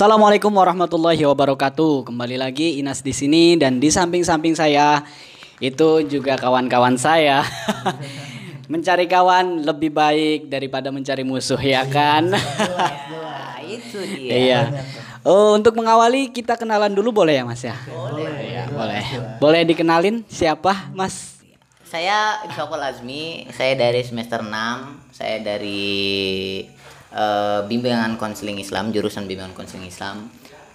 Assalamualaikum warahmatullahi wabarakatuh. Kembali lagi Inas di sini dan di samping-samping saya itu juga kawan-kawan saya. mencari kawan lebih baik daripada mencari musuh ya kan? Nah, itu dia. Iya. Oh, untuk mengawali kita kenalan dulu boleh ya Mas ya? Boleh. Iya, boleh. Boleh dikenalin siapa Mas? Saya Syokul Azmi, saya dari semester 6, saya dari eh, bimbingan konseling Islam, jurusan bimbingan konseling Islam.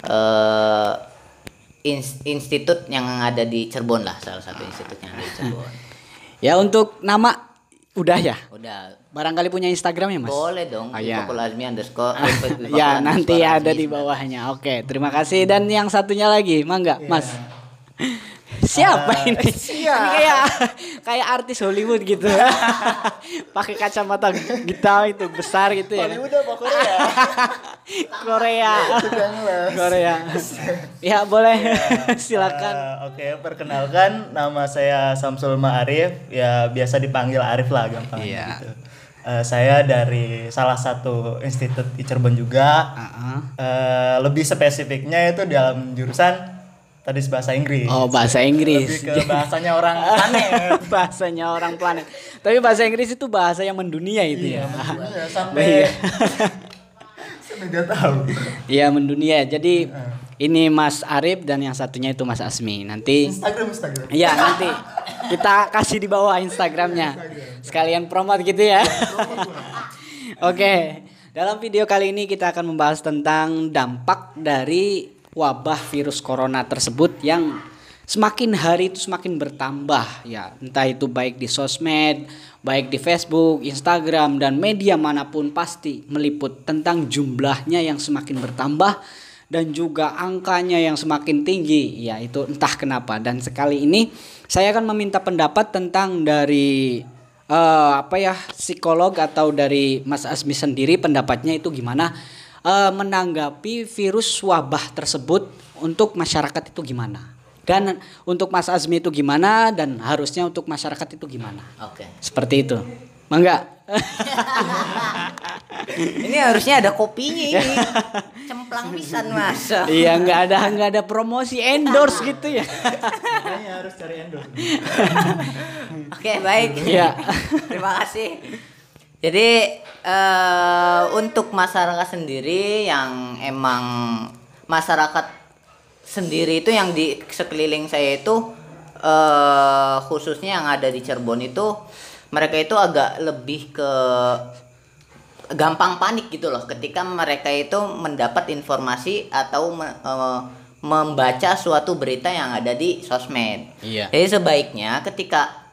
eh ins- institut yang ada di Cirebon lah, salah satu institut yang ada di Cirebon. Ya untuk nama udah ya? Udah, Barangkali punya Instagram ya Mas? boleh dong. Oh. Syokul Azmi underscore. ya nanti ada di bawahnya. Oke, terima kasih dan yang satunya lagi, mangga, Mas. Siapa ini? Ini kayak kayak artis Hollywood gitu. Pakai kacamata hitam itu besar gitu ya. Hollywood apa Korea? Korea. Korea. Ya, boleh. Silakan. Eh, Oke, perkenalkan nama saya Samsul Ma'arif, ya biasa dipanggil Arif lah gampang Iya. gitu. Eh, saya dari salah satu institut di Cirebon juga. Heeh. Eh, lebih spesifiknya itu dalam jurusan tadi bahasa Inggris. Oh, bahasa Inggris. Lebih ke bahasanya orang planet. bahasanya orang planet. Tapi bahasa Inggris itu bahasa yang mendunia itu ya. Iya, sampai Iya. saya nggak tahu. Iya mendunia. Jadi ini Mas Arif dan yang satunya itu Mas Asmi. Nanti Instagram Instagram. Iya nanti kita kasih di bawah Instagramnya. Sekalian promote gitu ya. Oke. Dalam video kali ini kita akan membahas tentang dampak dari wabah virus corona tersebut yang semakin hari itu semakin bertambah ya. Entah itu baik di sosmed, baik di Facebook, Instagram dan media mana pun pasti meliput tentang jumlahnya yang semakin bertambah dan juga angkanya yang semakin tinggi ya. Itu entah kenapa. Dan sekali ini saya akan meminta pendapat tentang dari eh, apa ya psikolog atau dari Mas Asmi sendiri pendapatnya itu gimana eh, menanggapi virus wabah tersebut untuk masyarakat itu gimana dan untuk Mas Asmi itu gimana dan harusnya untuk masyarakat itu gimana Oke. seperti itu mangga Ini harusnya ada kopinya ini. Cemplang pisan, Mas. iya nggak ada nggak ada promosi endorse gitu ya Kayaknya harus cari endorse. Oke, baik. Iya. Terima kasih. Jadi eh, untuk masyarakat sendiri yang emang masyarakat sendiri itu yang di sekeliling saya itu eh khususnya yang ada di Cirebon itu mereka itu agak lebih ke gampang panik gitu loh ketika mereka itu mendapat informasi atau me- eh, membaca suatu berita yang ada di sosmed. Iya. Jadi sebaiknya ketika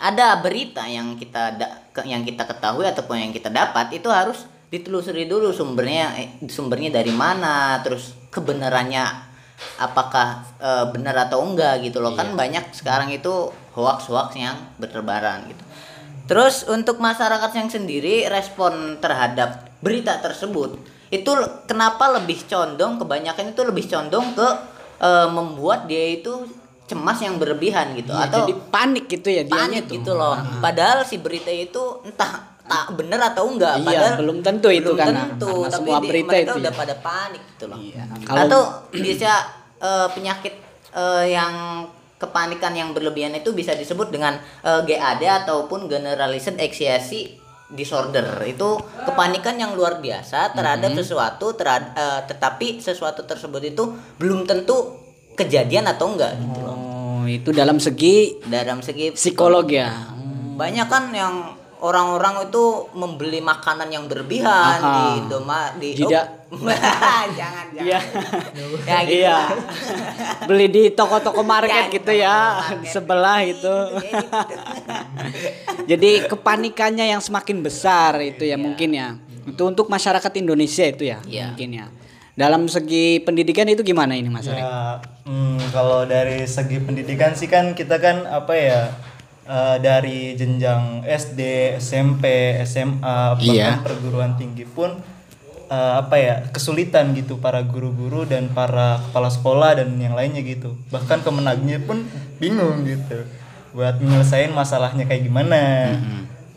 ada berita yang kita da- yang kita ketahui ataupun yang kita dapat itu harus ditelusuri dulu sumbernya eh, sumbernya dari mana terus kebenarannya apakah eh, benar atau enggak gitu loh. Kan banyak sekarang itu hoax hoax yang berterbaran gitu. Terus untuk masyarakat yang sendiri respon terhadap berita tersebut itu kenapa lebih condong kebanyakan itu lebih condong ke eh, membuat dia itu cemas yang berlebihan gitu Iya, atau jadi panik gitu ya panik tuh. gitu loh. Padahal si berita itu entah tak benar atau enggak. Iya, Padahal belum tentu itu belum karena- tentu. karena tapi semua berita mereka itu udah ya. pada panik gitu loh. Iya, kalau- Atau bisa eh, penyakit eh, yang kepanikan yang berlebihan itu bisa disebut dengan eh, GAD ataupun generalized anxiety disorder itu kepanikan yang luar biasa terhadap Mm-hmm. sesuatu terhad- eh, tetapi sesuatu tersebut itu belum tentu kejadian atau enggak gitu loh Oh, itu dalam segi dalam segi psikolog ya. banyak kan yang orang-orang itu membeli makanan yang berlebihan Aha. di Indomaret di Tidak. Oh, jangan jangan Iya. ya gitu Iya. Beli di toko-toko market Ya, gitu ya, market. sebelah itu. Gitu, ya, gitu. Jadi kepanikannya yang semakin besar itu ya mungkin ya. Itu untuk masyarakat Indonesia itu ya, Iya. mungkin ya. Dalam segi pendidikan itu gimana ini Mas? Ya, hmm, kalau dari segi pendidikan sih kan kita kan apa ya eh, dari jenjang SD, SMP, SMA, bahkan Iya. perguruan tinggi pun eh, apa ya kesulitan gitu para guru-guru dan para kepala sekolah dan yang lainnya gitu. Bahkan kemenagnya pun bingung gitu buat menyelesaikan masalahnya kayak gimana.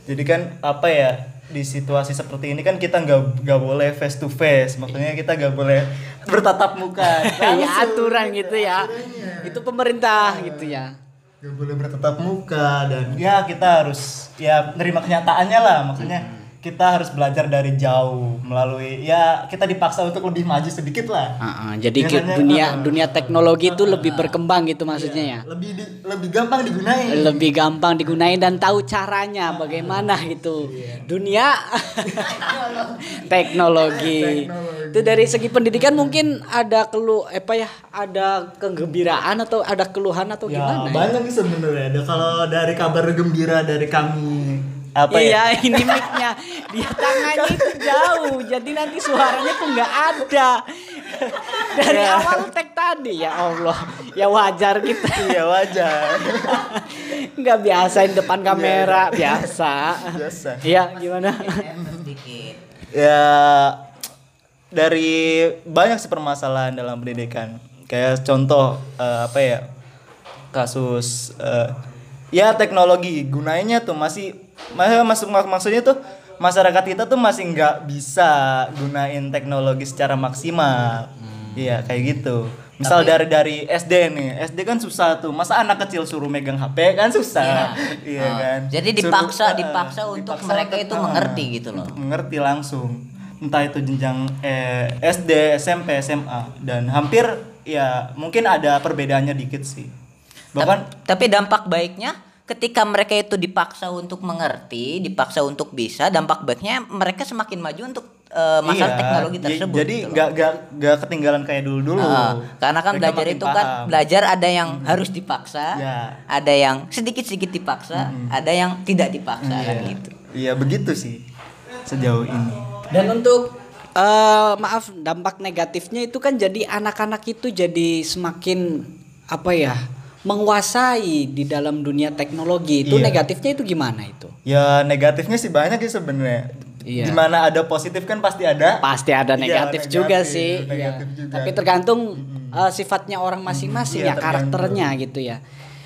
Jadi kan apa ya di situasi seperti ini kan kita nggak nggak boleh face to face. Maksudnya kita nggak boleh bertatap muka. Ya aturan gitu ya. Itu pemerintah gitu ya. Nggak boleh bertatap muka dan ya kita harus ya nerima kenyataannya lah maksudnya kita harus belajar dari jauh melalui ya kita dipaksa untuk lebih maju sedikit lah. Ah, ah, jadi Biasanya, dunia ah, dunia teknologi itu lebih berkembang gitu maksudnya ya? lebih di- lebih gampang digunain. Lebih gampang digunain dan tahu caranya bagaimana gitu. Dunia. Teknologi. itu dari segi pendidikan mungkin ada kelu apa ya ada kegembiraan atau ada keluhan atau ya gimana ya? banyak sih sebenarnya. Ada kalau dari kabar gembira dari kami apa ya? iya ini mic-nya. Dia tangannya itu jauh. Jadi nanti suaranya tuh nggak ada. Dari Ya. awal tag tadi ya Allah. Ya wajar kita. Iya wajar. Nggak biasain depan kamera biasa. Biasa. Iya gimana? Sedikit ya dari banyak sih permasalahan dalam pendidikan. Kayak contoh eh, apa ya kasus eh, ya teknologi gunanya tuh masih masih masuk mak- maksudnya tuh masyarakat kita tuh masih nggak bisa gunain teknologi secara maksimal. Iya kayak gitu. Misal dari dari SD nih SD kan susah tuh. Masa anak kecil suruh megang HP kan susah. Iya. Oh, kan? Jadi Suruh- dipaksa eh, dipaksa untuk dipaksa mereka itu ah, mengerti gitu loh. untuk mengerti langsung. Entah itu jenjang eh, SD SMP SMA dan hampir ya mungkin ada perbedaannya dikit sih. Bahkan Tap- tapi dampak baiknya ketika mereka itu dipaksa untuk mengerti, dipaksa untuk bisa, dampak baiknya mereka semakin maju untuk eh, masalah iya, teknologi tersebut. jadi gitu nggak nggak nggak ketinggalan kayak dulu dulu Ah, karena kan belajar itu kan belajar ada yang harus dipaksa, Ya. ada yang sedikit-sedikit dipaksa, ada yang tidak dipaksa kan gitu. iya begitu sih sejauh ini. Dan untuk eh, maaf dampak negatifnya itu kan jadi anak-anak itu jadi semakin apa ya menguasai di dalam dunia teknologi itu Iya. negatifnya itu gimana itu ya negatifnya sih banyak sih sebenarnya Iya. di mana ada positif kan pasti ada pasti ada Iya, negatif, juga negatif, sih negatif Iya. juga. tapi tergantung eh, sifatnya orang masing-masing Iya, ya karakternya gitu ya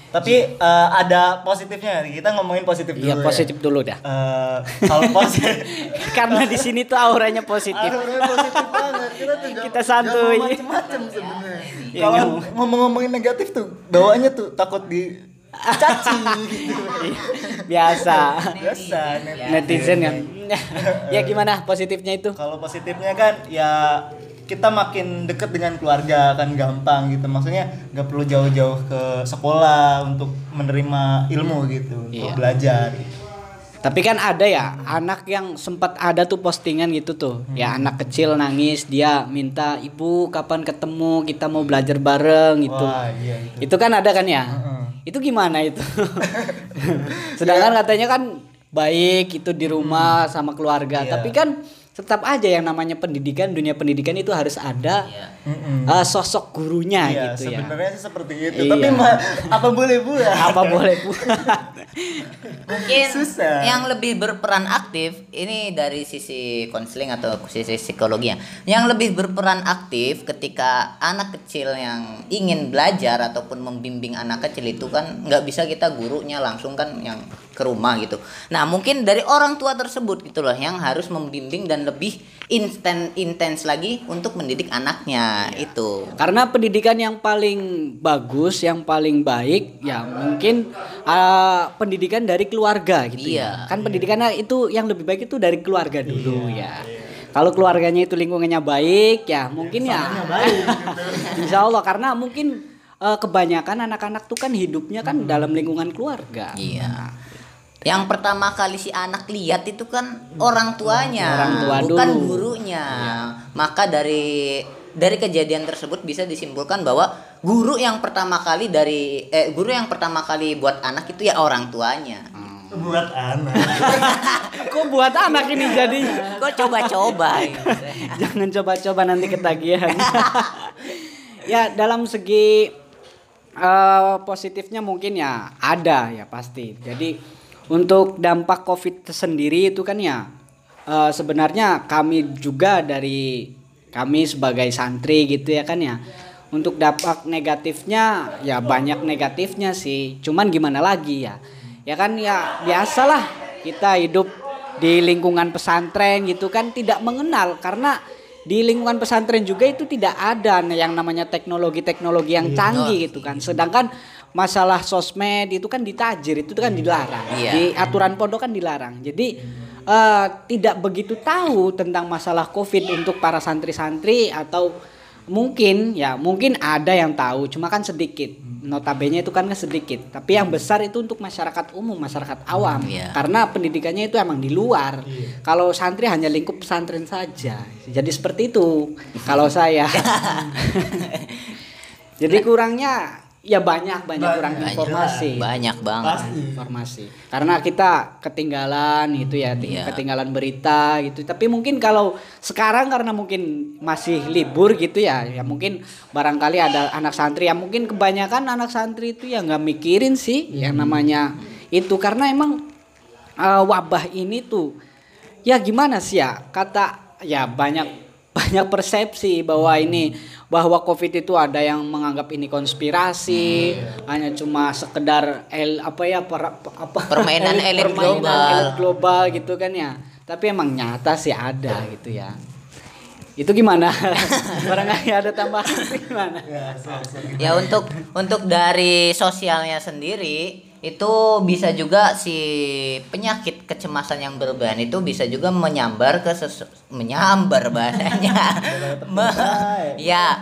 tapi eh, ada positifnya kita ngomongin positif dulu Iya ya. positif dulu dah Eh, kalau positif karena di sini tuh auranya positif Aduh, positif banget. Kita tuh Kita santuy. macem-macem sebenarnya. Iya, Kalau mau. ngomong-ngomongin negatif tuh, bawaannya tuh takut di caci gitu. biasa Biasa netizen kan ya gimana positifnya itu Kalau positifnya kan ya kita makin deket dengan keluarga kan gampang gitu. Maksudnya nggak perlu jauh-jauh ke sekolah untuk menerima ilmu gitu, Iya. untuk belajar. Tapi kan ada ya anak yang sempat ada tuh postingan gitu tuh. Ya Hmm. anak kecil nangis dia minta ibu kapan ketemu kita mau belajar bareng gitu. Wah, iya itu. Itu kan ada kan ya? Heeh. Itu gimana itu? Sedangkan katanya kan baik itu di rumah sama keluarga. Iya. Tapi kan tetap aja yang namanya pendidikan, dunia pendidikan itu harus ada Iya. Mm-mm. eh, sosok gurunya Iya, gitu ya. sebenarnya sih seperti itu. Iya. Tapi ma- apa boleh buat? Apa boleh buat? Mungkin Susah. yang lebih berperan aktif ini dari sisi konseling atau sisi psikologi ya. Yang lebih berperan aktif ketika anak kecil yang ingin belajar ataupun membimbing anak kecil itu kan nggak bisa kita gurunya langsung kan yang ke rumah gitu. Nah mungkin dari orang tua tersebut gitu loh yang harus membimbing dan lebih instan intens lagi untuk mendidik anaknya itu. Karena pendidikan yang paling bagus, yang paling baik, ya mungkin uh, pendidikan dari keluarga gitu ya. Iya. Kan pendidikannya itu yang lebih baik itu dari keluarga dulu ya. Kalau keluarganya itu lingkungannya baik, ya mungkin ya. Insya Allah karena mungkin uh, kebanyakan anak-anak tuh kan hidupnya kan dalam lingkungan keluarga. Iya. Yang pertama kali si anak lihat itu kan orang tuanya, Orang tua bukan dulu. gurunya. Maka dari dari kejadian tersebut bisa disimpulkan bahwa guru yang pertama kali dari eh guru yang pertama kali buat anak itu ya orang tuanya. buat anak. Kok buat anak ini jadi? Kok coba-coba. Jangan coba-coba nanti ketagihan. ya dalam segi eh, positifnya mungkin ya ada ya pasti. Jadi untuk dampak COVID sendiri itu kan ya eh, sebenarnya kami juga dari kami sebagai santri gitu ya kan ya. Untuk dampak negatifnya ya banyak negatifnya sih. Cuman gimana lagi ya? Ya kan ya biasalah kita hidup di lingkungan pesantren gitu kan tidak mengenal karena di lingkungan pesantren juga itu tidak ada yang namanya teknologi-teknologi yang canggih gitu kan. Sedangkan masalah sosmed itu kan ditajir itu kan dilarang. Iya. Di aturan pondok kan dilarang. Jadi eh, tidak begitu tahu tentang masalah Covid untuk para santri-santri atau mungkin ya mungkin ada yang tahu cuma kan sedikit notabene itu kan sedikit tapi yang besar itu untuk masyarakat umum masyarakat awam Iya. karena pendidikannya itu emang di luar kalau santri hanya lingkup pesantren saja jadi seperti itu kalau saya jadi kurangnya ya banyak banyak kurang Banyak, informasi. Banyak banget. Informasi. Karena kita ketinggalan gitu ya ting- Iya. ketinggalan berita gitu. Tapi mungkin kalau sekarang karena mungkin masih libur gitu ya ya mungkin barangkali ada anak santri. Yang mungkin kebanyakan anak santri itu ya nggak mikirin sih yang namanya itu. Karena emang eh, wabah ini tuh ya gimana sih ya? Kata ya banyak banyak persepsi bahwa ini bahwa covid itu ada yang menganggap ini konspirasi hanya cuma sekedar el apa ya per- apa? Permainan elit global. elit global gitu kan ya. Tapi emang nyata sih ada gitu ya. Itu gimana? Barangkali ada tambahan gimana? Ya untuk untuk dari sosialnya sendiri itu bisa juga si penyakit kecemasan yang berlebihan itu bisa juga menyambar ke sesu- menyambar bahasanya. Me- ya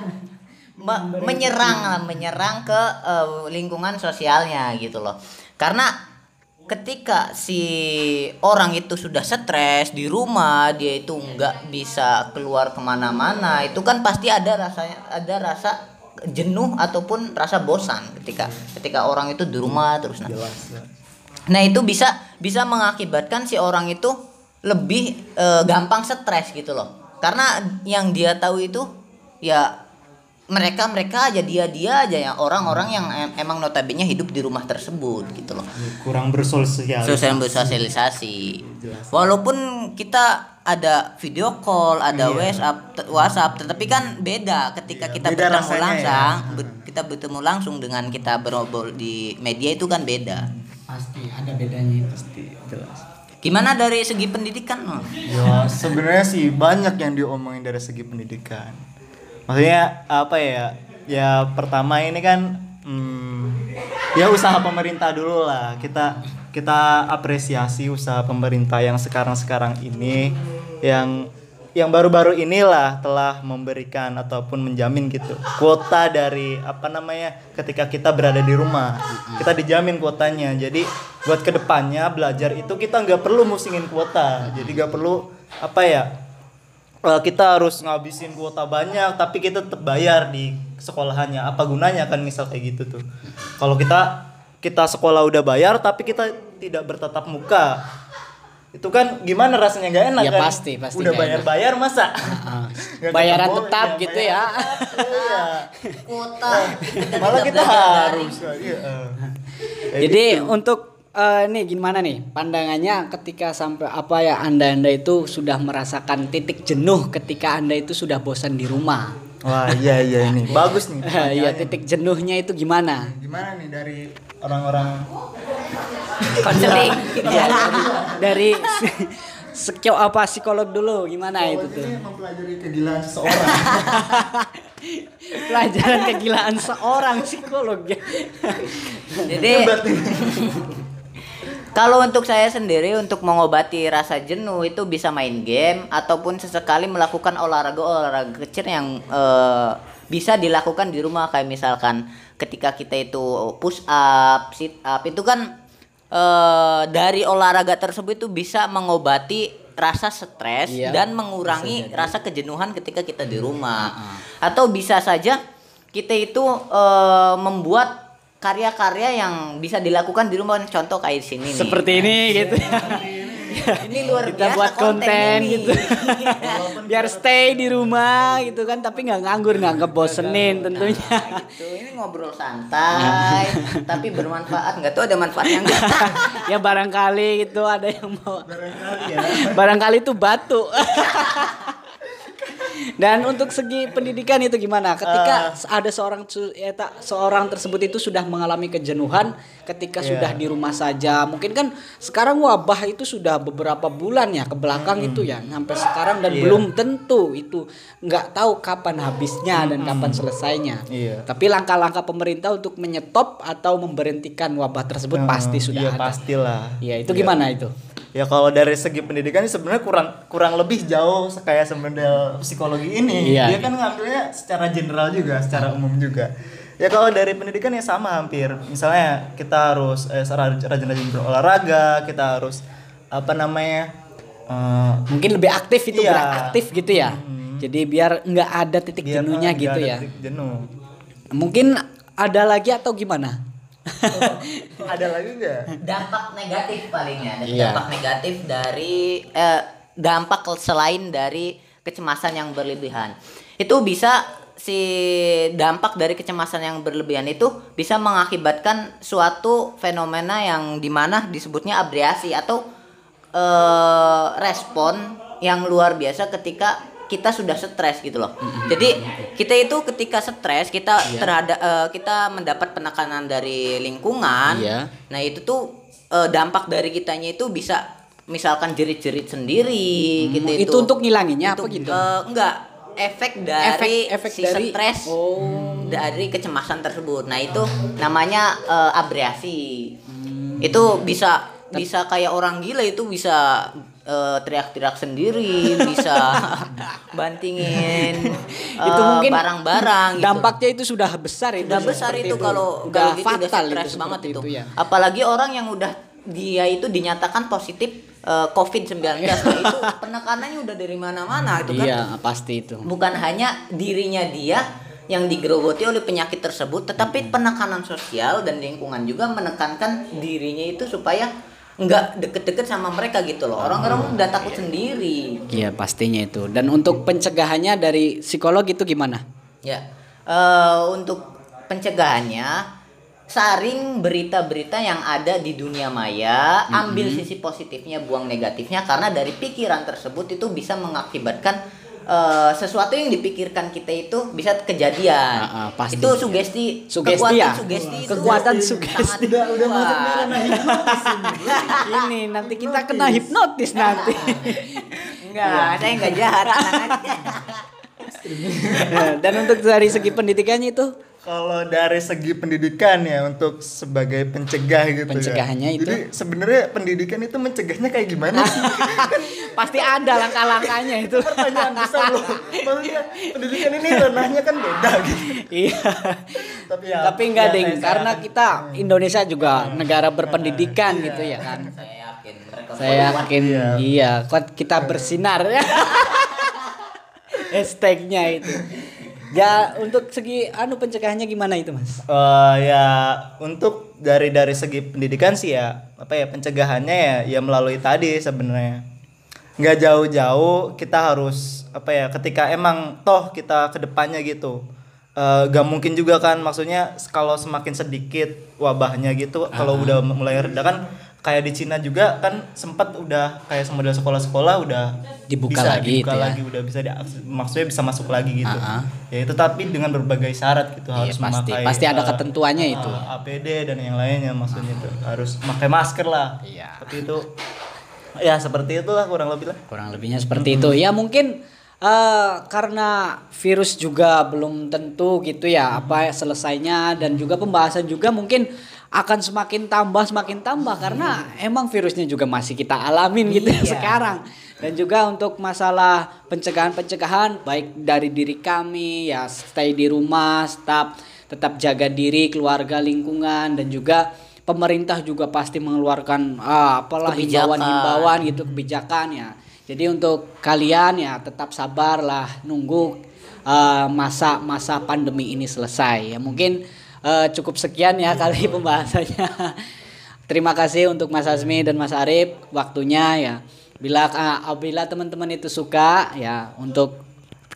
me- menyerang lah menyerang ke eh, lingkungan sosialnya gitu loh. Karena ketika si orang itu sudah stres di rumah dia itu nggak bisa keluar ke mana-mana itu kan pasti ada rasanya ada rasa jenuh ataupun rasa bosan ketika ketika orang itu di rumah terus. Nah, nah itu bisa bisa mengakibatkan si orang itu lebih eh, gampang stres gitu loh. Karena yang dia tahu itu ya mereka mereka aja dia dia aja ya orang-orang yang em- emang notabene hidup di rumah tersebut gitu loh. Kurang bersosial sosial bersosialisasi. Walaupun kita ada video call ada WhatsApp t- WhatsApp. Tetapi kan beda ketika kita beda bertemu rasanya langsung ber- kita bertemu langsung dengan kita berobrol di media itu kan beda. Pasti ada bedanya. Pasti jelas. Gimana dari segi pendidikan Oh, Ya sebenarnya sih banyak yang diomongin dari segi pendidikan. Maksudnya apa ya? Ya pertama ini kan hmm, ya usaha pemerintah dulu lah. Kita kita apresiasi usaha pemerintah yang sekarang-sekarang ini yang yang baru-baru inilah telah memberikan ataupun menjamin gitu. Kuota dari apa namanya ketika kita berada di rumah. Kita dijamin kuotanya. Jadi buat ke depannya belajar itu kita nggak perlu musingin kuota. Jadi nggak perlu apa ya eh, kita harus ngabisin kuota banyak tapi kita tetap bayar di sekolahannya. Apa gunanya kan misal kayak gitu tuh. Kalau kita kita sekolah udah bayar tapi kita tidak bertatap muka itu kan gimana rasanya? Nggak enak Ya, kan? pasti, pasti udah bayar bayar masa? Bayaran ketemu, tetap ya, gitu bayar ya iya. kuota. Malah kita harus iya. Jadi untuk eh, nih gimana nih? Pandangannya ketika sampai apa ya anda anda itu sudah merasakan titik jenuh ketika anda itu sudah bosan di rumah. Wah iya iya ini. Bagus nih. Iya titik jenuhnya itu gimana? gimana nih dari orang-orang? Konseling Ya, dari, dari sekio apa psikolog dulu gimana itu tuh? mempelajari kegilaan seseorang. Pelajaran kegilaan seorang psikolog ya. jadi kalau untuk saya sendiri untuk mengobati rasa jenuh itu bisa main game ataupun sesekali melakukan olahraga-olahraga kecil yang eh, bisa dilakukan di rumah. Kayak misalkan ketika kita itu push up, sit up itu kan eh, dari olahraga tersebut itu bisa mengobati rasa stres Iya, dan mengurangi rasa kejenuhan ketika kita di rumah. Atau bisa saja kita itu eh, membuat karya-karya yang bisa dilakukan di rumah contoh kayak di sini nih. Seperti ini gitu ya. Ini luar Kita biasa buat konten ini. gitu. Biar stay di rumah gitu kan tapi nggak nganggur nggak ngebosenin tentunya. Nah, gitu. Ini ngobrol santai tapi bermanfaat nggak tuh ada manfaatnya nggak? ya barangkali gitu ada yang mau barangkali ya barangkali itu batu Dan untuk segi pendidikan itu gimana? Ketika ada seorang ya, tak, seorang tersebut itu sudah mengalami kejenuhan ketika Iya. sudah di rumah saja. Mungkin kan sekarang wabah itu sudah beberapa bulan ya ke belakang itu ya sampai sekarang dan Iya. belum tentu itu nggak tahu kapan habisnya dan kapan selesainya. Iya. Tapi langkah-langkah pemerintah untuk menyetop atau memberhentikan wabah tersebut pasti sudah iya, ada. pastilah. Iya, itu gimana itu? Ya kalau dari segi pendidikan sebenarnya kurang kurang lebih jauh kayak model psikologi ini. Iya. Dia kan ngambilnya secara general juga, secara umum juga. Ya kalau dari pendidikan ya sama hampir. Misalnya kita harus eh, rajin-rajin berolahraga, kita harus apa namanya? eh, Mungkin lebih aktif itu Iya. aktif gitu ya. Jadi biar nggak ada titik biar jenuhnya gitu ada ya. titik Jenuh. Mungkin ada lagi atau gimana? ada lagi nggak? dampak negatif palingnya Dan Iya. dampak negatif dari eh, dampak selain dari kecemasan yang berlebihan itu bisa si dampak dari kecemasan yang berlebihan itu bisa mengakibatkan suatu fenomena yang di mana disebutnya abriasi atau eh, respon yang luar biasa ketika kita sudah stres gitu loh. Jadi kita itu ketika stres kita Iya. terhadap eh, kita mendapat penekanan dari lingkungan. Iya. Nah itu tuh eh, dampak dari kitanya itu bisa misalkan jerit-jerit sendiri gitu Hmm, itu untuk ngilanginnya apa gitu? eh, enggak efek dari Efek- efek si dari- stres Oh. dari kecemasan tersebut. Nah itu namanya eh, abriasi. Hmm. Itu bisa bisa kayak orang gila itu bisa eh, teriak-teriak sendiri, bisa bantingin eh, Itu mungkin barang-barang. gitu. Dampaknya itu sudah besar itu. udah besar itu kalau udah kalau gitu udah fatal stres itu banget seperti itu. ya. Apalagi orang yang udah dia itu dinyatakan positif eh, COVID-19. Nah, itu penekanannya udah dari mana-mana itu kan. Iya, pasti itu. Bukan hanya dirinya dia yang digerogoti oleh penyakit tersebut, tetapi penekanan sosial dan lingkungan juga menekankan dirinya itu supaya nggak deket-deket sama mereka gitu loh. Orang-orang udah takut sendiri. Iya, pastinya itu. Dan untuk pencegahannya dari psikolog itu gimana? Ya, eh, untuk pencegahannya saring berita-berita yang ada di dunia maya, ambil sisi positifnya, buang negatifnya karena dari pikiran tersebut itu bisa mengakibatkan eh, sesuatu yang dipikirkan kita itu bisa kejadian. Ah, ah, pasti. Itu sugesti, Sugesti kekuatan ya? sugesti itu Kekuatan sangat sugesti. Udah udah masuk ranah hipnotis ini. Ini nanti kita kena hipnotis nanti. Enggak, saya enggak jahat. aja. Dan untuk dari segi pendidikannya itu Kalau dari segi pendidikan ya untuk sebagai pencegah gitu Pencegahannya ya. itu? Jadi sebenarnya pendidikan itu mencegahnya kayak gimana sih? pasti ada langkah-langkahnya itu. Pertanyaan besar loh. Maksudnya pendidikan ini ranahnya kan beda gitu. Iya. Tapi ya Tapi enggak ya, ding, saya- karena saya- kita Indonesia juga negara berpendidikan gitu ya kan. Saya yakin Saya yakin Iya. iya, kok kita bersinar ya. Hashtagnya itu. Ya untuk segi anu pencegahannya gimana itu mas? Eh, ya untuk dari dari segi pendidikan sih ya apa ya pencegahannya ya ya melalui tadi sebenarnya nggak jauh-jauh kita harus apa ya ketika emang toh kita ke depannya gitu eh, gak mungkin juga kan maksudnya kalau semakin sedikit wabahnya gitu kalau udah mulai reda kan kayak di Cina juga kan sempat udah kayak model sekolah-sekolah udah Dibuka bisa lagi dibuka itu ya. lagi udah bisa diakses- maksudnya bisa masuk lagi gitu ah. ya itu tapi dengan berbagai syarat gitu Iya, harus pasti. memakai Pasti ada eh, ketentuannya itu. eh, APD dan yang lainnya maksudnya itu harus pakai masker lah Iya. tapi itu ya seperti itulah kurang lebih lah Kurang lebihnya seperti itu. Ya mungkin eh, karena virus juga belum tentu gitu ya apa selesainya dan juga pembahasan juga mungkin akan semakin tambah semakin tambah karena emang virusnya juga masih kita alamin gitu ya Iya. sekarang. Dan juga untuk masalah pencegahan-pencegahan baik dari diri kami ya stay di rumah, tetap tetap jaga diri, keluarga, lingkungan dan juga pemerintah juga pasti mengeluarkan ah, apalah himbauan-himbauan gitu kebijakan ya. Jadi untuk kalian ya tetap sabar lah nunggu uh, masa-masa pandemi ini selesai. Ya mungkin uh, cukup sekian ya kali pembahasannya. Terima kasih untuk Mas Azmi dan Mas Arif waktunya ya. Bila uh, teman-teman itu suka ya untuk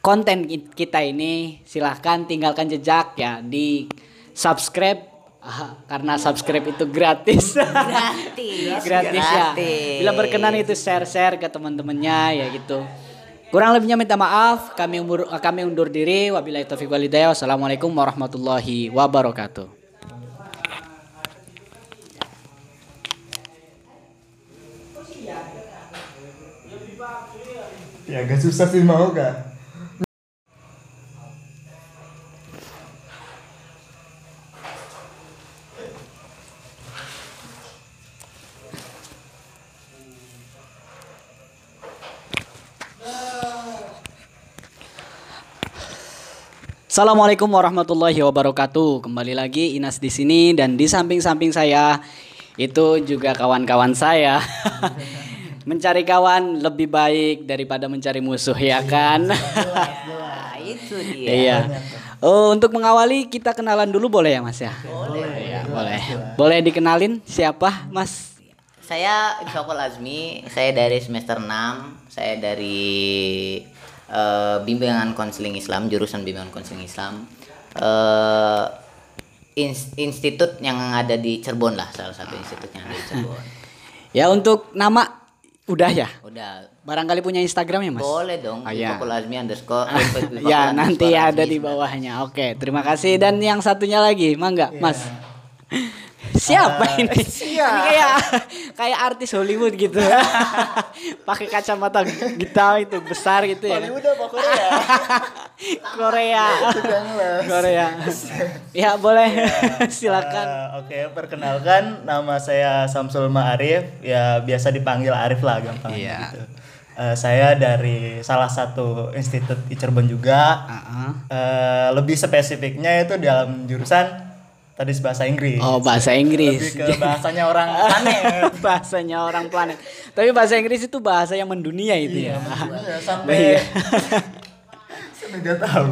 konten ki- kita ini silahkan tinggalkan jejak ya di subscribe Ah, karena subscribe itu gratis. Gratis. gratis ya. Gratis. Bila berkenan itu share-share ke teman-temannya ya gitu. Kurang lebihnya minta maaf. Kami umur, kami undur diri. Wabillahi taufiq walhidayah. Wassalamualaikum warahmatullahi wabarakatuh. Ya agak susah sih mau kan. Assalamualaikum warahmatullahi wabarakatuh. Kembali lagi Inas di sini dan di samping-samping saya itu juga kawan-kawan saya. mencari kawan lebih baik daripada mencari musuh ya kan? Nah, itu dia. Iya. Oh, untuk mengawali kita kenalan dulu boleh ya Mas ya? Boleh. Iya, boleh. Boleh dikenalin siapa Mas? Saya Insokol Azmi, saya dari semester 6, saya dari eh, bimbingan konseling Islam, jurusan bimbingan konseling Islam. eh ins- institut yang ada di Cirebon lah, salah satu institut yang ada di Cirebon. Ya untuk nama udah ya. Udah, Barangkali punya Instagram ya Mas? boleh dong. Oh. Insokol Azmi underscore. ya nanti ada di bawahnya. Oke, terima kasih dan yang satunya lagi, mangga, Mas. Siapa Ah, ini? Ini kayak kayak artis Hollywood gitu. Pakai kacamata hitam itu besar gitu ya. Hollywood apa Korea? Korea. Les. Korea. Ya, boleh. Silakan. Eh, Oke, perkenalkan nama saya Samsul Ma'arif, ya biasa dipanggil Arif lah gampang Iya. gitu. Eh, saya dari salah satu institut di Cirebon juga. Heeh. Eh, lebih spesifiknya itu dalam jurusan tadi bahasa Inggris. Oh, bahasa Inggris. Lebih ke bahasanya orang planet. bahasanya orang planet. Tapi bahasa Inggris itu bahasa yang mendunia itu ya. Iya, sampai Iya. nggak tahu.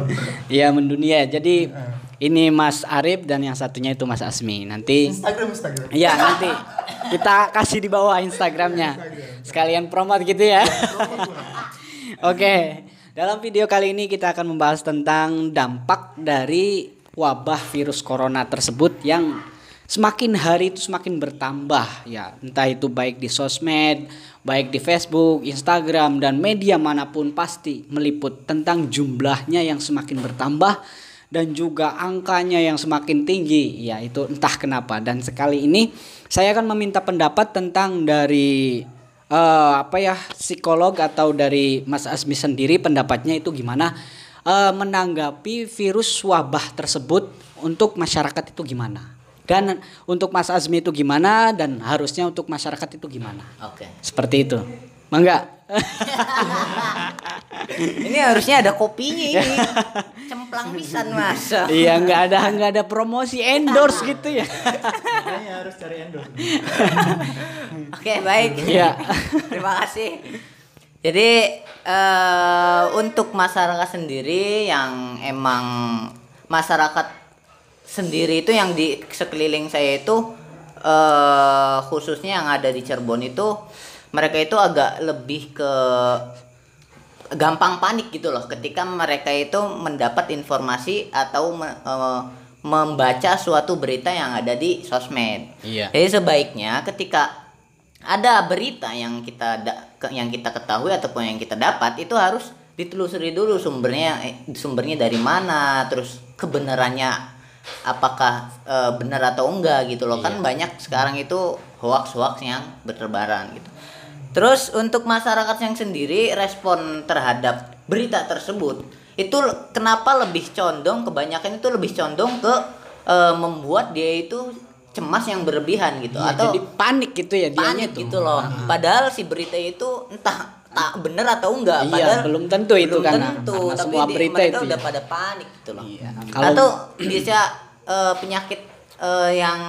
Iya mendunia. Jadi ini Mas Arif dan yang satunya itu Mas Asmi. Nanti Instagram Instagram. Iya nanti kita kasih di bawah Instagramnya. Sekalian promote gitu ya. Oke, dalam video kali ini kita akan membahas tentang dampak dari wabah virus corona tersebut yang semakin hari itu semakin bertambah ya. Entah itu baik di sosmed baik di Facebook, Instagram dan media mana pun pasti meliput tentang jumlahnya yang semakin bertambah dan juga angkanya yang semakin tinggi ya. Itu entah kenapa. Dan sekali ini saya akan meminta pendapat tentang dari eh, apa ya psikolog atau dari Mas Asmi sendiri pendapatnya itu gimana eh, menanggapi virus wabah tersebut untuk masyarakat itu gimana dan untuk Mas Azmi itu gimana dan harusnya untuk masyarakat itu gimana Oke. seperti itu mangga Ini harusnya ada kopinya ini. Cemplang pisan, Mas. iya nggak ada nggak ada promosi endorse gitu ya Kayaknya harus cari endorse. Oke, baik. Iya. Terima kasih. Jadi eh, untuk masyarakat sendiri yang emang masyarakat sendiri itu yang di sekeliling saya itu eh khususnya yang ada di Cirebon itu mereka itu agak lebih ke gampang panik gitu loh ketika mereka itu mendapat informasi atau me- eh, membaca suatu berita yang ada di sosmed. Iya. Jadi sebaiknya ketika ada berita yang kita da- yang kita ketahui ataupun yang kita dapat itu harus ditelusuri dulu sumbernya eh, sumbernya dari mana terus kebenarannya apakah eh, benar atau enggak gitu loh. Kan banyak sekarang itu hoax hoax yang berterbaran gitu. Terus untuk masyarakat yang sendiri respon terhadap berita tersebut itu kenapa lebih condong kebanyakan itu lebih condong ke eh, membuat dia itu cemas yang berlebihan gitu Iya, atau jadi panik gitu ya dianya panik tuh gitu loh. Padahal si berita itu entah tak bener atau enggak. Iya, Padahal belum tentu itu belum karena- tentu, karena tapi semua berita mereka itu udah ya. pada panik gitu loh. Iya, kalau- Atau bisa eh, penyakit eh, yang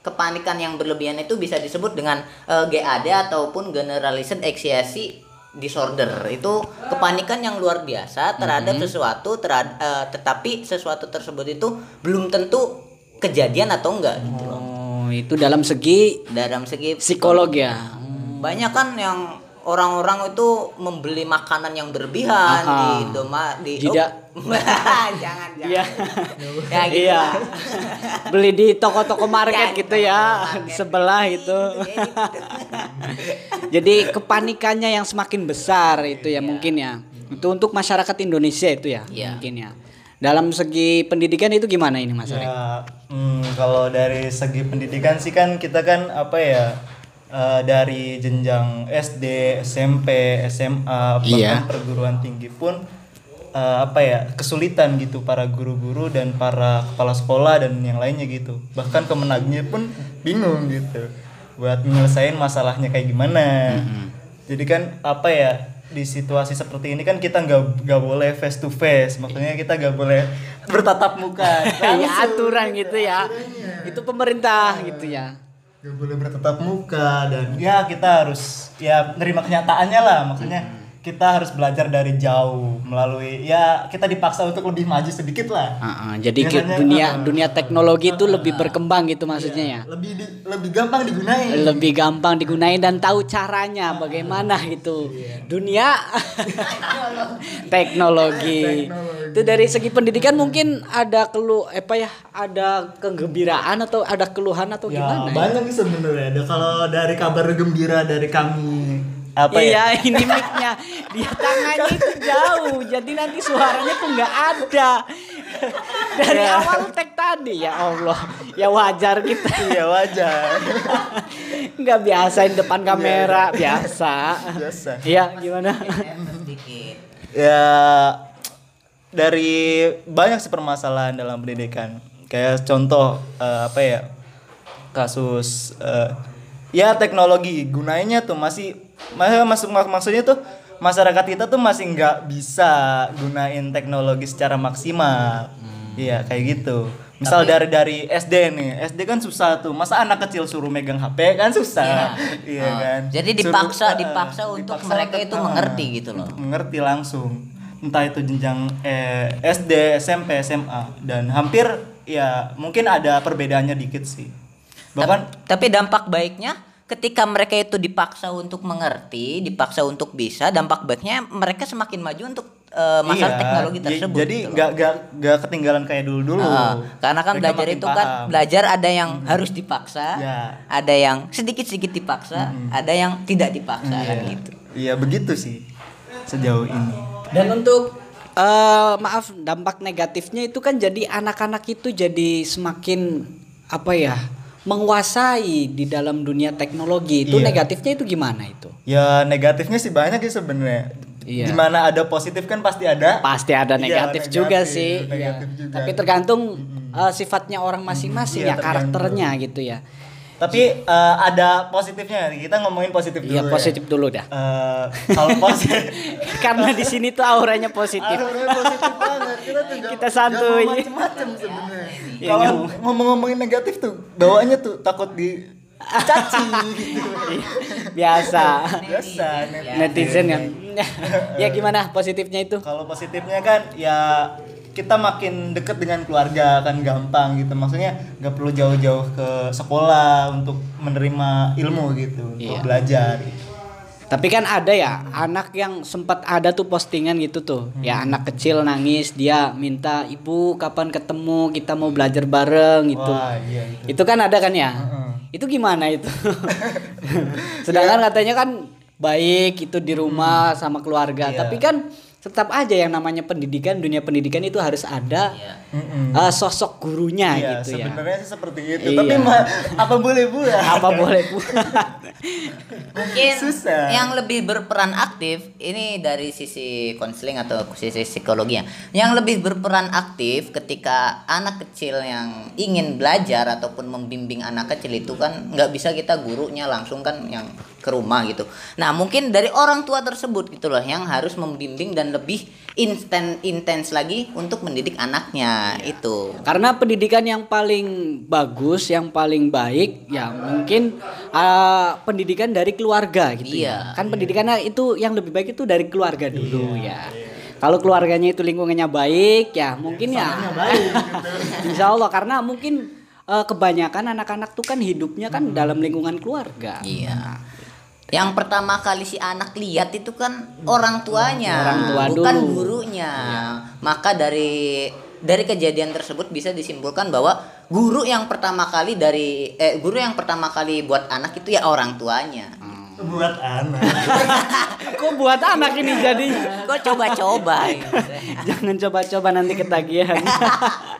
kepanikan yang berlebihan itu bisa disebut dengan eh, GAD ataupun generalized anxiety disorder itu kepanikan yang luar biasa terhadap sesuatu terhad- eh, tetapi sesuatu tersebut itu belum tentu kejadian atau enggak gitu loh. Oh itu dalam segi dalam segi psikolog ya banyak kan yang orang-orang itu membeli makanan yang berlebihan Aha. di Indomaret di Tidak. Oh, jangan jangan Iya. ya gitu iya beli di toko-toko market Ya, gitu ya market. sebelah itu Kayak gitu. jadi kepanikannya yang semakin besar itu ya mungkin ya Itu untuk masyarakat Indonesia itu ya, Iya. mungkin ya. Dalam segi pendidikan itu gimana ini Mas Arek? Ya, hmm, kalau dari segi pendidikan sih kan kita kan apa ya eh, dari jenjang SD, SMP, SMA, bahkan Iya. perguruan tinggi pun eh, apa ya kesulitan gitu para guru-guru dan para kepala sekolah dan yang lainnya gitu. Bahkan kemenagnya pun bingung gitu buat menyelesaikan masalahnya kayak gimana. Jadi kan apa ya di situasi seperti ini kan kita nggak nggak boleh face to face, maksudnya kita nggak boleh bertatap muka. ya aturan gitu ya. Itu pemerintah gitu ya. Gak boleh bertatap muka dan ya kita harus ya nerima kenyataannya lah maksudnya kita harus belajar dari jauh melalui ya kita dipaksa untuk lebih maju sedikit lah Heeh, jadi ke- Biasanya, dunia uh, dunia teknologi itu lebih berkembang gitu maksudnya ya. lebih di- lebih gampang digunain Lebih gampang digunain dan tahu caranya bagaimana gitu. Dunia teknologi. Itu dari segi pendidikan mungkin ada kelu apa ya? Ada kegembiraan atau ada keluhan atau ya gimana? ya? banyak sih sebenarnya kalau dari kabar gembira dari kami apa ya? iya, ini mic-nya. Dia tangannya itu jauh, jadi nanti suaranya tuh nggak ada. Dari Ya. awal tag tadi ya Allah, ya wajar kita. Iya wajar. Nggak biasain depan kamera biasa. biasa. Iya gimana? sedikit. Ya dari banyak sih permasalahan dalam pendidikan. Kayak contoh eh, apa ya kasus eh, ya teknologi. Gunanya tuh masih masih masuk mak- maksudnya tuh masyarakat kita tuh masih nggak bisa gunain teknologi secara maksimal. Iya kayak gitu. Misal dari dari SD nih. SD kan susah tuh. Masa anak kecil suruh megang HP kan susah. Iya. Oh, kan? Jadi Suruh- dipaksa eh, dipaksa untuk dipaksa mereka itu ah, mengerti gitu loh. mengerti langsung. Entah itu jenjang eh, SD SMP SMA dan hampir ya mungkin ada perbedaannya dikit sih. Bahkan Ta- tapi dampak baiknya ketika mereka itu dipaksa untuk mengerti, dipaksa untuk bisa, dampak baiknya mereka semakin maju untuk eh, masalah iya, teknologi tersebut. jadi gitu nggak nggak nggak ketinggalan kayak dulu dulu Ah, karena kan belajar itu kan belajar ada yang harus dipaksa, Ya. ada yang sedikit-sedikit dipaksa, ada yang tidak dipaksa kan gitu. iya begitu sih sejauh ini Dan untuk eh, maaf dampak negatifnya itu kan jadi anak-anak itu jadi semakin apa ya menguasai di dalam dunia teknologi itu Iya. negatifnya itu gimana itu? ya negatifnya sih banyak sih sebenarnya Iya. di mana ada positif kan pasti ada Pasti ada Iya, negatif, juga negatif, sih. negatif Iya. juga. Tapi tergantung eh, sifatnya orang masing-masing Iya, ya karakternya gitu ya. Tapi eh, ada positifnya kita ngomongin positif dulu Iya ya. positif dulu dah. Eh, kalau positif Karena di sini tuh auranya positif. Auranya positif banget. Kita tuh Kita santuy. macem-macem sebenarnya. Iya, Kalau nggak ngomong-ngomongin negatif tuh, bawaannya tuh takut di caci gitu. Biasa. Biasa Netizen kan. ya gimana positifnya itu? Kalau positifnya kan ya kita makin deket dengan keluarga kan gampang gitu. Maksudnya nggak perlu jauh-jauh ke sekolah untuk menerima ilmu gitu, Iya. untuk belajar. Tapi kan ada ya anak yang sempat ada tuh postingan gitu tuh. Ya Hmm. anak kecil nangis dia minta ibu kapan ketemu kita mau belajar bareng gitu. Wah, iya itu. Itu kan ada kan ya? Heeh. Itu gimana itu? Sedangkan katanya kan baik itu di rumah sama keluarga. Iya. Tapi kan tetap aja yang namanya pendidikan, dunia pendidikan itu harus ada Mm-mm. eh, sosok gurunya Iya, gitu ya. sebenarnya sih seperti itu. Iya. Tapi ma- apa boleh buat? Apa boleh buat? Mungkin Susah. yang lebih berperan aktif ini dari sisi konseling atau sisi psikologi ya. Yang lebih berperan aktif ketika anak kecil yang ingin belajar ataupun membimbing anak kecil itu kan nggak bisa kita gurunya langsung kan yang ke rumah gitu. Nah mungkin dari orang tua tersebut gitu loh yang harus membimbing dan lebih instan intens lagi untuk mendidik anaknya itu. Karena pendidikan yang paling bagus, yang paling baik, ya mungkin uh, pendidikan dari keluarga gitu ya. Iya. Kan pendidikannya itu yang lebih baik itu dari keluarga dulu ya. Kalau keluarganya itu lingkungannya baik, ya mungkin ya. Insya Allah karena mungkin uh, kebanyakan anak-anak tuh kan hidupnya kan dalam lingkungan keluarga. Iya. Yang pertama kali si anak lihat itu kan orang tuanya, Orang tua bukan dulu. gurunya. Maka dari dari kejadian tersebut bisa disimpulkan bahwa guru yang pertama kali dari eh guru yang pertama kali buat anak itu ya orang tuanya. buat anak Kok buat anak ini jadi? Kok coba-coba. Jangan coba-coba nanti ketagihan.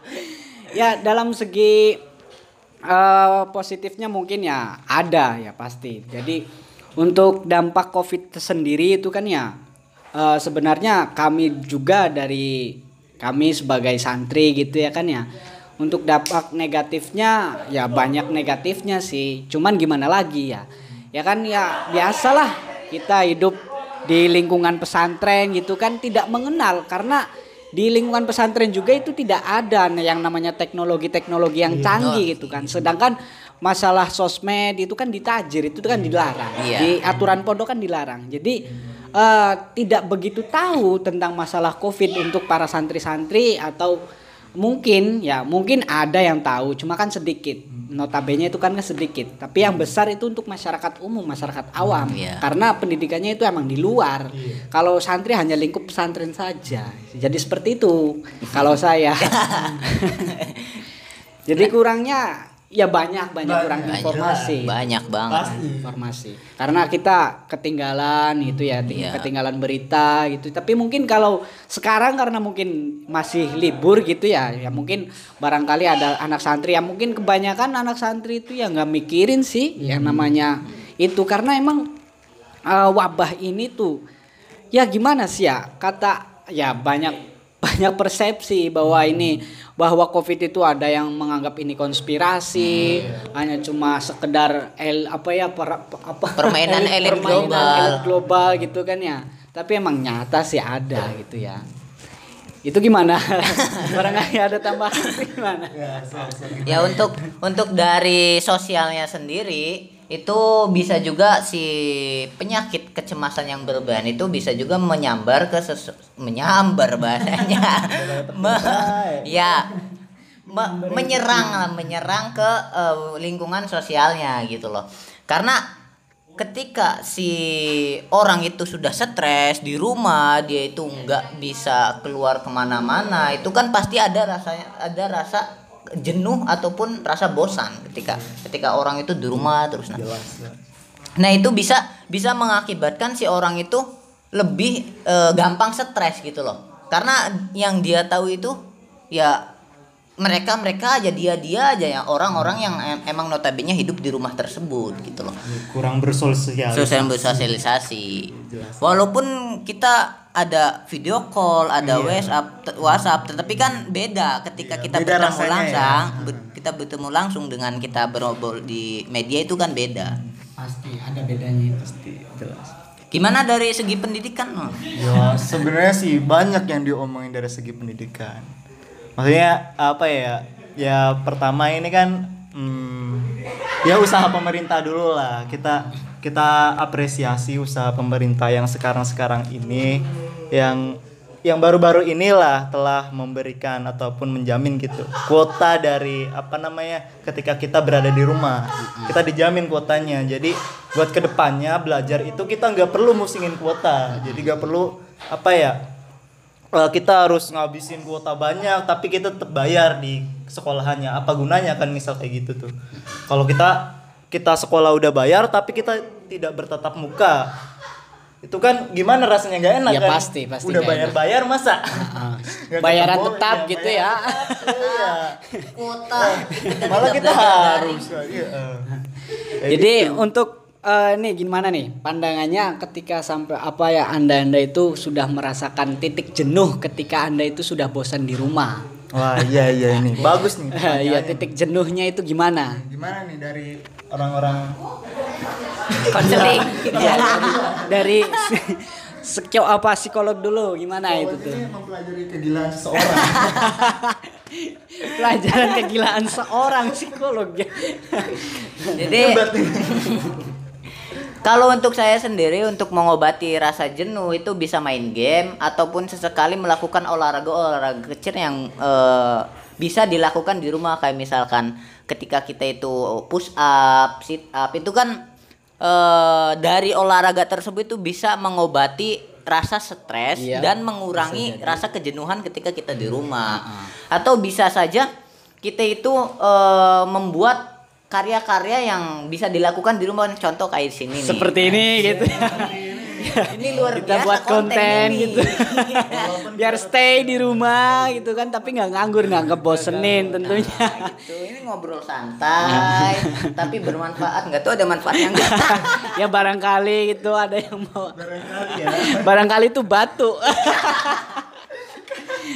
ya dalam segi eh, positifnya mungkin ya ada ya pasti. Jadi untuk dampak COVID sendiri itu kan ya eh, sebenarnya kami juga dari kami sebagai santri gitu ya kan ya. Untuk dampak negatifnya ya banyak negatifnya sih. Cuman gimana lagi ya? Ya kan ya biasalah kita hidup di lingkungan pesantren gitu kan tidak mengenal karena di lingkungan pesantren juga itu tidak ada yang namanya teknologi-teknologi yang canggih gitu kan. Sedangkan masalah sosmed itu kan ditajir itu kan dilarang. Iya. Di aturan pondok kan dilarang. Jadi eh, tidak begitu tahu tentang masalah Covid untuk para santri-santri atau mungkin ya mungkin ada yang tahu cuma kan sedikit notabene itu kan sedikit tapi yang besar itu untuk masyarakat umum masyarakat awam Iya. karena pendidikannya itu emang di luar kalau santri hanya lingkup pesantren saja jadi seperti itu kalau saya jadi kurangnya ya banyak banyak kurang Banyak, informasi. Banyak banget. informasi. Karena kita ketinggalan gitu ya ting- Iya. ketinggalan berita gitu. Tapi mungkin kalau sekarang karena mungkin masih libur gitu ya ya mungkin barangkali ada anak santri. Yang mungkin kebanyakan anak santri itu ya nggak mikirin sih yang namanya itu. Karena emang eh, wabah ini tuh ya gimana sih ya? Kata ya banyak banyak persepsi bahwa ini bahwa covid itu ada yang menganggap ini konspirasi hanya cuma sekedar el apa ya per- apa? Permainan elit global. elit global gitu kan ya. Tapi emang nyata sih ada gitu ya. Itu gimana? Barangkali ada tambahan gimana? Ya untuk untuk dari sosialnya sendiri itu bisa juga si penyakit kecemasan yang berlebihan itu bisa juga menyambar ke sesu, menyambar bahasanya. Me- ya me- menyerang lah menyerang ke eh, lingkungan sosialnya gitu loh. Karena ketika si orang itu sudah stres di rumah dia itu nggak bisa keluar ke mana-mana itu kan pasti ada rasanya ada rasa jenuh ataupun rasa bosan ketika ketika orang itu di rumah terus. Nah nah itu bisa bisa mengakibatkan si orang itu lebih eh, gampang stres gitu loh. Karena yang dia tahu itu ya mereka mereka aja dia dia aja yang orang-orang yang em- emang notabene hidup di rumah tersebut gitu loh. Kurang bersosial sosial bersosialisasi. Walaupun kita ada video call ada WhatsApp te- WhatsApp tetapi kan beda ketika kita beda bertemu langsung ber- kita bertemu langsung dengan kita berobrol di media itu kan beda. Pasti ada bedanya pasti jelas. Gimana dari segi pendidikan? Ya sebenarnya sih banyak yang diomongin dari segi pendidikan. Maksudnya apa ya? Ya pertama ini kan hmm, ya usaha pemerintah dulu lah. Kita kita apresiasi usaha pemerintah yang sekarang-sekarang ini yang yang baru-baru inilah telah memberikan ataupun menjamin gitu kuota dari apa namanya ketika kita berada di rumah kita dijamin kuotanya jadi buat ke depannya belajar itu kita nggak perlu musingin kuota jadi nggak perlu apa ya eh, kita harus ngabisin kuota banyak tapi kita tetap bayar di sekolahannya. Apa gunanya kan misal kayak gitu tuh? Kalau kita kita sekolah udah bayar tapi kita tidak bertatap muka. Itu kan gimana rasanya? Nggak enak Ya, kan? pasti, pasti udah bayar bayar masa? Nggak bayaran ketemu, tetap gitu bayar ya. tetap, iya. kuota. Malah kita harus iya. Kayak Jadi gitu. untuk eh, nih gimana nih pandangannya ketika sampai apa ya anda anda itu sudah merasakan titik jenuh ketika anda itu sudah bosan di rumah. wah iya iya ini bagus nih Iya titik jenuhnya itu gimana? gimana nih dari orang-orang konseling Ya, dari si- sekio apa psikolog dulu gimana itu tuh? mempelajari kegilaan seseorang Pelajaran kegilaan seorang psikolog ya. jadi kalau untuk saya sendiri untuk mengobati rasa jenuh itu bisa main game ataupun sesekali melakukan olahraga-olahraga kecil yang eh, bisa dilakukan di rumah. Kayak misalkan ketika kita itu push up, sit up itu kan eh, dari olahraga tersebut itu bisa mengobati rasa stres Iya, dan mengurangi rasa kejenuhan ketika kita di rumah. Atau bisa saja kita itu eh, membuat karya-karya yang bisa dilakukan di rumah contoh kayak di sini nih. Seperti ini gitu ya. ini luar Kita biasa buat konten ini. gitu. Biar stay di rumah gitu kan tapi nggak nganggur nggak ngebosenin tentunya. Nah, gitu. Ini ngobrol santai tapi bermanfaat. Nggak tahu ada manfaatnya enggak. ya barangkali gitu ada yang mau Barangkali ya. barangkali itu batu.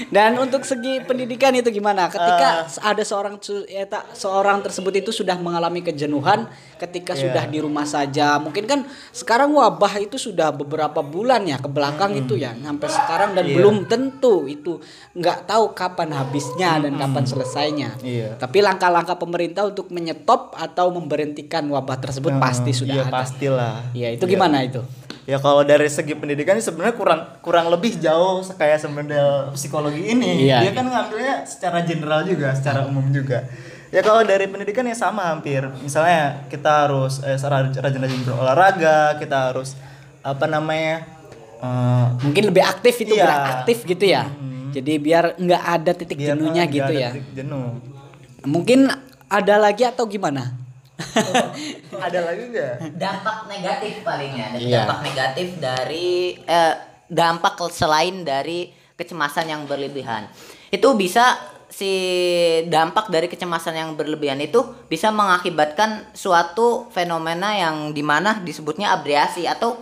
Dan untuk segi pendidikan itu gimana? Ketika ada seorang ya, tak, seorang tersebut itu sudah mengalami kejenuhan ketika Iya. sudah di rumah saja. Mungkin kan sekarang wabah itu sudah beberapa bulan ya ke belakang itu ya sampai sekarang dan Iya. belum tentu itu nggak tahu kapan habisnya dan kapan selesainya. Iya. Tapi langkah-langkah pemerintah untuk menyetop atau memberhentikan wabah tersebut pasti sudah Iya ada. pastilah. Iya, itu gimana itu? Ya kalau dari segi pendidikan sebenarnya kurang kurang lebih jauh kayak semodel psikologi ini. Iya. Dia kan ngambilnya secara general juga, secara umum juga. Ya kalau dari pendidikan ya sama hampir. Misalnya kita harus eh, raj- rajin-rajin berolahraga, kita harus apa namanya? eh, Mungkin lebih aktif itu Iya. beraktif gitu ya. Jadi biar nggak ada titik biar jenuhnya gitu ya. titik jenuh. Mungkin ada lagi atau gimana? ada lagi nggak? dampak negatif palingnya Dan Iya. dampak negatif dari eh, dampak selain dari kecemasan yang berlebihan itu bisa si dampak dari kecemasan yang berlebihan itu bisa mengakibatkan suatu fenomena yang di mana disebutnya abriasi atau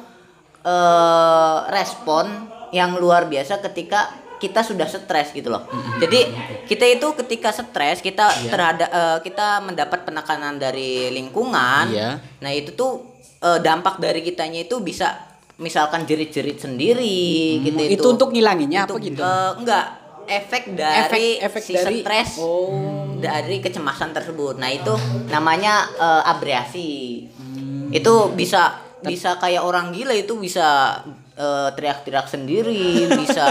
eh, respon yang luar biasa ketika kita sudah stres gitu loh. Jadi kita itu ketika stres kita Iya. terhadap eh, kita mendapat penekanan dari lingkungan. Iya. Nah itu tuh eh, dampak dari kitanya itu bisa misalkan jerit-jerit sendiri gitu itu untuk ngilanginnya apa gitu? eh, enggak efek dari Efek- efek si dari- stres Oh. dari kecemasan tersebut. Nah itu namanya eh, abriasi. Hmm. Itu bisa bisa kayak orang gila itu bisa eh, teriak-teriak sendiri, bisa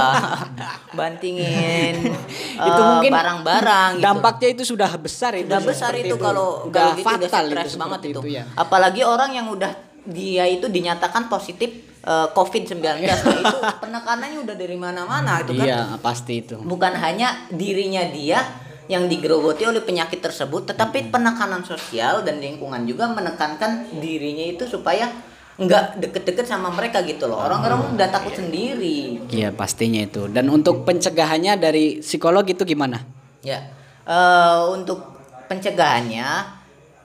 bantingin eh, Itu mungkin barang-barang. gitu. Dampaknya itu sudah besar itu. Udah besar seperti itu kalau udah kalau gitu fatal udah stres itu banget itu. itu ya. Apalagi orang yang udah dia itu dinyatakan positif eh, COVID-19 nah itu penekanannya udah dari mana-mana itu kan Iya, pasti itu. bukan hanya dirinya dia yang digerogoti oleh penyakit tersebut, tetapi penekanan sosial dan lingkungan juga menekankan dirinya itu supaya nggak deket-deket sama mereka gitu loh. Orang-orang udah takut sendiri. Iya, pastinya itu. Dan untuk pencegahannya dari psikolog itu gimana? Ya, eh, untuk pencegahannya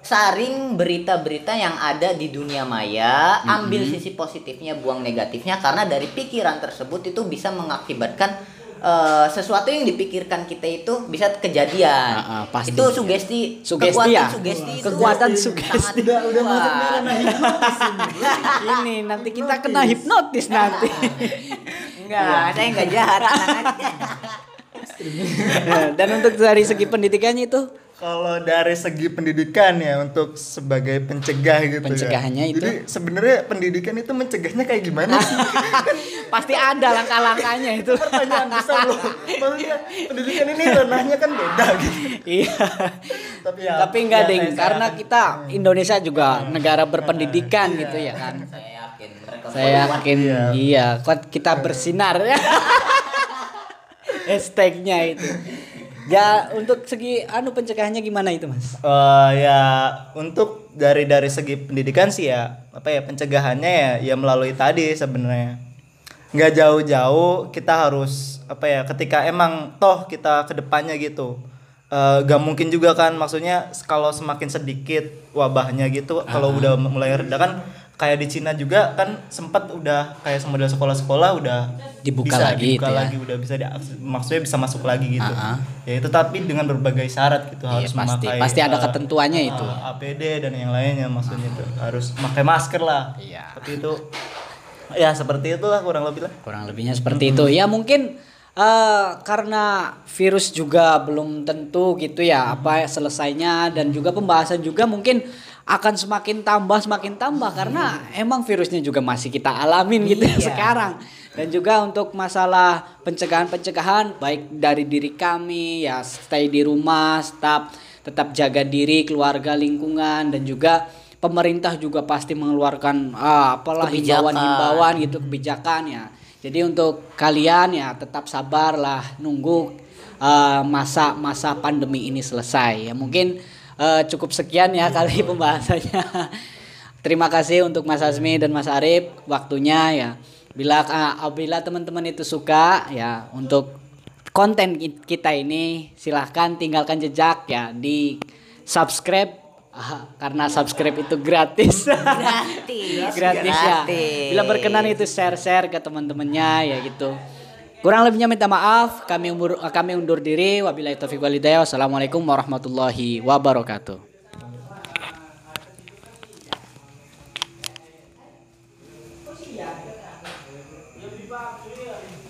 saring berita-berita yang ada di dunia maya, ambil sisi positifnya, buang negatifnya karena dari pikiran tersebut itu bisa mengakibatkan eh, sesuatu yang dipikirkan kita itu bisa kejadian. Ah, ah, pasti. Itu sugesti, Sugesti kekuatan ya? sugesti itu Kekuatan sangat sugesti. Udah udah masuk ranah hipnotis ini. Ini nanti kita kena hipnotis nanti. Enggak, saya enggak jahat. Dan untuk dari segi pendidikannya itu Kalau dari segi pendidikan ya untuk sebagai pencegah gitu Pencegahannya ya. itu? Jadi sebenarnya pendidikan itu mencegahnya kayak gimana sih? pasti ada langkah-langkahnya itu. Pertanyaan besar loh. Maksudnya pendidikan ini ranahnya kan beda gitu. Iya. Tapi ya Tapi enggak ya, ding, saya- karena kita Indonesia juga negara berpendidikan gitu ya kan. Saya yakin Saya yakin iya, kok kita bersinar ya. Hashtagnya itu. Ya untuk segi anu pencegahannya gimana itu mas? Eh, ya untuk dari dari segi pendidikan sih ya apa ya pencegahannya ya ya melalui tadi sebenarnya. Nggak jauh-jauh kita harus apa ya ketika emang toh kita ke depannya gitu. Eh, gak mungkin juga kan maksudnya kalau semakin sedikit wabahnya gitu kalau udah mulai reda kan kayak di Cina juga kan sempat udah kayak model sekolah-sekolah udah Dibuka bisa lagi dibuka itu ya. lagi udah bisa diakses maksudnya bisa masuk lagi gitu Ah, ah. ya itu tapi dengan berbagai syarat gitu Iya, harus pasti. memakai Pasti ada eh, ketentuannya itu. eh, APD dan yang lainnya maksudnya itu harus pakai masker lah Iya. tapi itu ya seperti itulah kurang lebih lah Kurang lebihnya seperti itu. Ya mungkin eh, karena virus juga belum tentu gitu ya apa selesainya dan juga pembahasan juga mungkin akan semakin tambah semakin tambah karena emang virusnya juga masih kita alamin gitu ya Iya. sekarang. Dan juga untuk masalah pencegahan-pencegahan baik dari diri kami ya stay di rumah, tetap tetap jaga diri, keluarga, lingkungan dan juga pemerintah juga pasti mengeluarkan ah, apalah himbauan-himbauan gitu kebijakan ya. Jadi untuk kalian ya tetap sabarlah nunggu uh, masa-masa pandemi ini selesai. Ya mungkin Eh, cukup sekian ya kali pembahasannya. Terima kasih untuk Mas Azmi dan Mas Arif waktunya ya. Bila apabila teman-teman itu suka ya untuk konten ki- kita ini silahkan tinggalkan jejak ya di subscribe ah, karena subscribe itu gratis. Gratis. gratis ya. Gratis. Bila berkenan itu share-share ke teman-temannya ya gitu. Kurang lebihnya minta maaf. Kami umur, kami undur diri. Wabillahi taufiq walhidayah. Wassalamualaikum warahmatullahi wabarakatuh.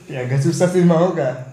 Ya agak susah sih mau gak?